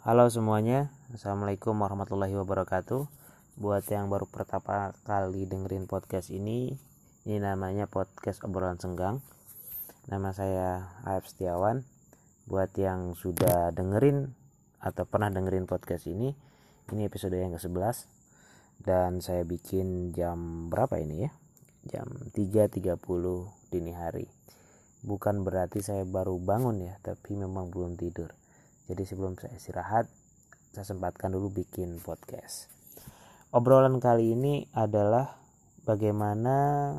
Halo semuanya, Assalamualaikum warahmatullahi wabarakatuh. Buat yang baru pertama kali dengerin podcast ini Ini namanya podcast obrolan senggang. Nama saya Aib Setiawan. Buat yang sudah dengerin atau pernah dengerin podcast ini Ini episode yang ke-11 Dan saya bikin jam berapa ini ya? Jam 3.30 dini hari. Bukan berarti saya baru bangun ya Tapi memang belum tidur jadi sebelum saya istirahat, saya sempatkan dulu bikin podcast. Obrolan kali ini adalah bagaimana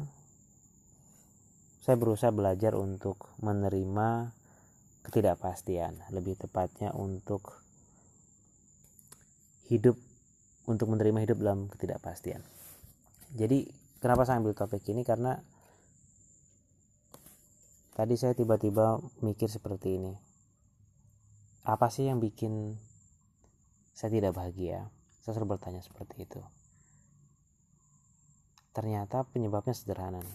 saya berusaha belajar untuk menerima ketidakpastian, lebih tepatnya untuk hidup untuk menerima hidup dalam ketidakpastian. Jadi kenapa saya ambil topik ini karena tadi saya tiba-tiba mikir seperti ini apa sih yang bikin saya tidak bahagia? Saya selalu bertanya seperti itu. Ternyata penyebabnya sederhana.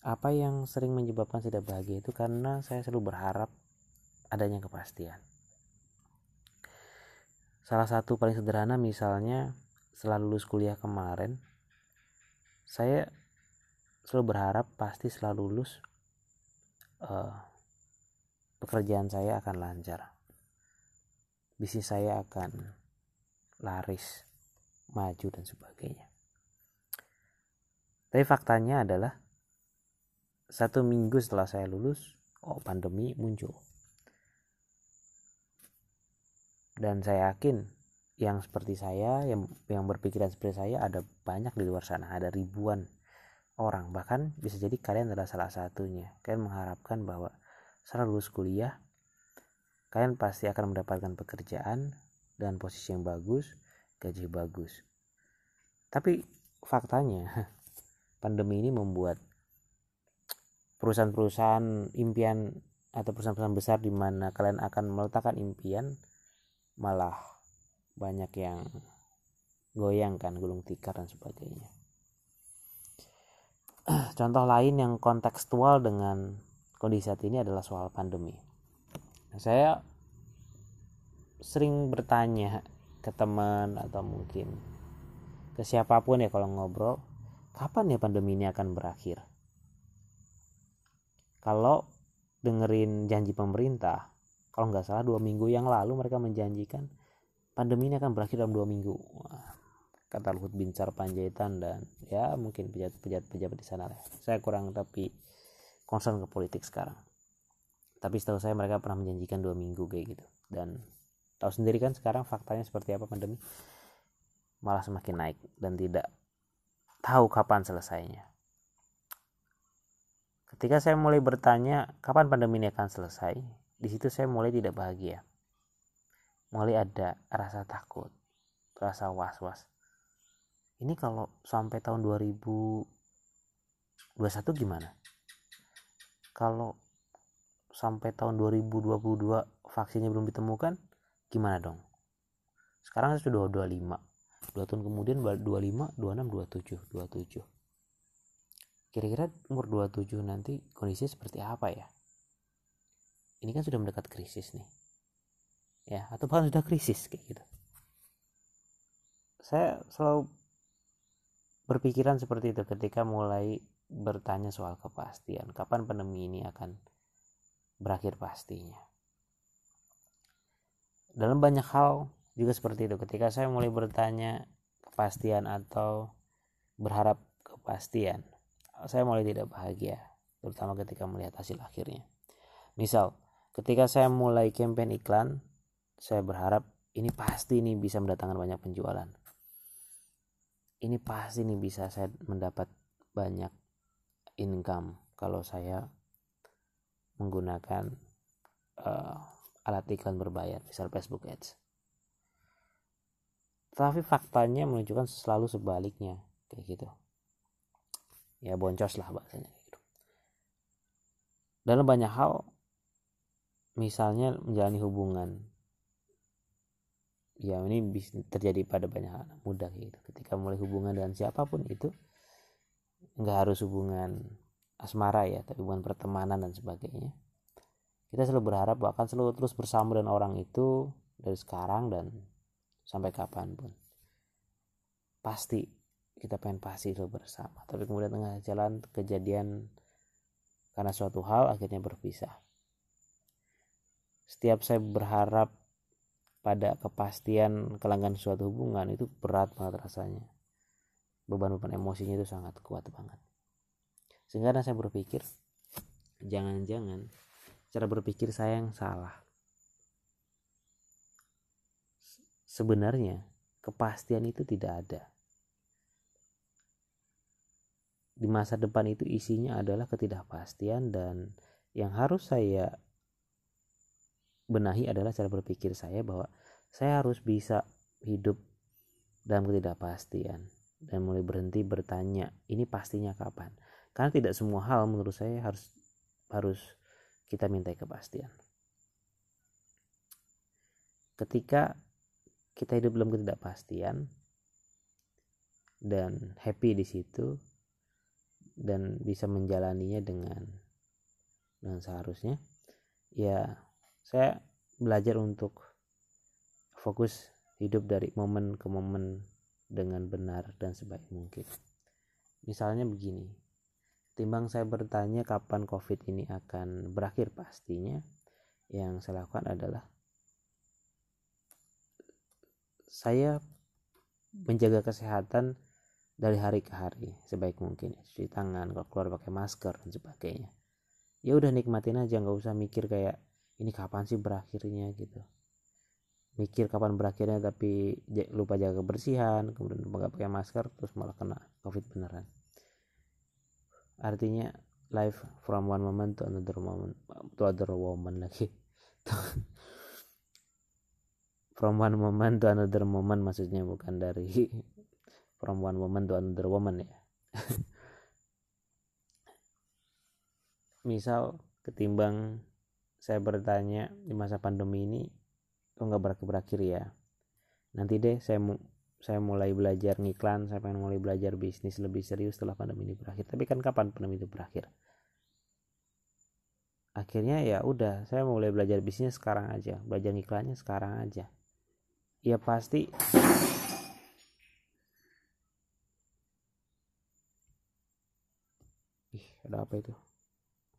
Apa yang sering menyebabkan tidak bahagia itu karena saya selalu berharap adanya kepastian. Salah satu paling sederhana misalnya setelah lulus kuliah kemarin, saya selalu berharap pasti setelah lulus uh, pekerjaan saya akan lancar. Bisnis saya akan laris maju dan sebagainya. Tapi faktanya adalah satu minggu setelah saya lulus oh pandemi muncul. Dan saya yakin yang seperti saya yang yang berpikiran seperti saya ada banyak di luar sana ada ribuan orang. Bahkan bisa jadi kalian adalah salah satunya. Kalian mengharapkan bahwa setelah lulus kuliah kalian pasti akan mendapatkan pekerjaan dan posisi yang bagus gaji bagus. Tapi faktanya pandemi ini membuat perusahaan-perusahaan impian atau perusahaan-perusahaan besar di mana kalian akan meletakkan impian malah banyak yang goyang kan gulung tikar dan sebagainya. Contoh lain yang kontekstual dengan kondisi saat ini adalah soal pandemi. Nah, saya sering bertanya ke teman atau mungkin ke siapa pun ya kalau ngobrol, kapan ya pandemi ini akan berakhir? Kalau dengerin janji pemerintah, kalau nggak salah dua minggu yang lalu mereka menjanjikan pandemi ini akan berakhir dalam dua minggu. Kata Luhut Binsar Panjaitan dan ya mungkin pejabat-pejabat di sana lah. Saya kurang tapi concern ke politik sekarang. Tapi setahu saya mereka pernah menjanjikan dua minggu kayak gitu. Dan tahu sendiri kan sekarang faktanya seperti apa pandemi? Malah semakin naik dan tidak tahu kapan selesainya. Ketika saya mulai bertanya kapan pandemi ini akan selesai? Di situ saya mulai tidak bahagia. Mulai ada rasa takut rasa was-was. Ini kalau sampai tahun 2021 gimana kalau sampai tahun 2022 vaksinnya belum ditemukan gimana dong? Sekarang sudah 25 dua tahun kemudian 25 26 27 27 kira-kira umur 27 nanti kondisi seperti apa ya? Ini kan sudah mendekat krisis nih. Ya atau bahkan sudah krisis kayak gitu. Saya selalu berpikiran seperti itu ketika mulai bertanya soal kepastian. Kapan pandemi ini akan berakhir pastinya? Dalam banyak hal juga seperti itu. Ketika saya mulai bertanya kepastian atau berharap kepastian saya mulai tidak bahagia terutama ketika melihat hasil akhirnya. Misal ketika saya mulai campaign iklan saya berharap ini pasti ini bisa mendatangkan banyak penjualan. Ini pasti ini bisa saya mendapat banyak income. Kalau saya menggunakan uh, alat iklan berbayar misal Facebook Ads. Tapi faktanya menunjukkan selalu sebaliknya kayak gitu. Ya boncos lah bahasanya gitu. dalam banyak hal misalnya menjalani hubungan. Ya ini terjadi pada banyak anak muda gitu. Ketika mulai hubungan dengan siapa pun itu nggak harus hubungan asmara ya tapi hubungan pertemanan dan sebagainya. Kita selalu berharap bahkan selalu terus bersama dengan orang itu dari sekarang dan sampai kapan pun. Pasti kita pengen pasti itu bersama. Tapi kemudian tengah jalan kejadian karena suatu hal akhirnya berpisah. Setiap saya berharap pada kepastian kelanggan suatu hubungan itu berat banget rasanya beban-beban emosinya itu sangat kuat banget. Sehingga saya berpikir jangan-jangan cara berpikir saya yang salah. Sebenarnya kepastian itu tidak ada. Di masa depan itu isinya adalah ketidakpastian dan yang harus saya benahi adalah cara berpikir saya bahwa saya harus bisa hidup dalam ketidakpastian dan mulai berhenti bertanya ini pastinya kapan? Karena tidak semua hal menurut saya harus harus kita minta kepastian. Ketika kita hidup dalam ketidakpastian dan happy di situ dan bisa menjalaninya dengan dengan seharusnya ya saya belajar untuk fokus hidup dari momen ke momen dengan benar dan sebaik mungkin. Misalnya begini timbang saya bertanya kapan covid ini akan berakhir pastinya yang saya lakukan adalah saya menjaga kesehatan dari hari ke hari sebaik mungkin. Cuci tangan kalau keluar pakai masker dan sebagainya. Ya udah nikmatin aja nggak usah mikir kayak ini kapan sih berakhirnya? gitu mikir kapan berakhirnya tapi lupa jaga kebersihan kemudian nggak pakai masker terus malah kena covid beneran. Artinya life from one moment to another moment to other woman lagi. From one moment to another moment maksudnya bukan dari from one woman to another woman ya. Misal ketimbang saya bertanya di masa pandemi ini kok nggak berakhir-berakhir ya. Nanti deh saya mu saya mulai belajar ngiklan saya pengen mulai belajar bisnis lebih serius setelah pandemi ini berakhir. Tapi kan kapan pandemi itu berakhir? Akhirnya ya udah saya mulai belajar bisnis sekarang aja belajar ngiklannya sekarang aja. Ya pasti ada apa itu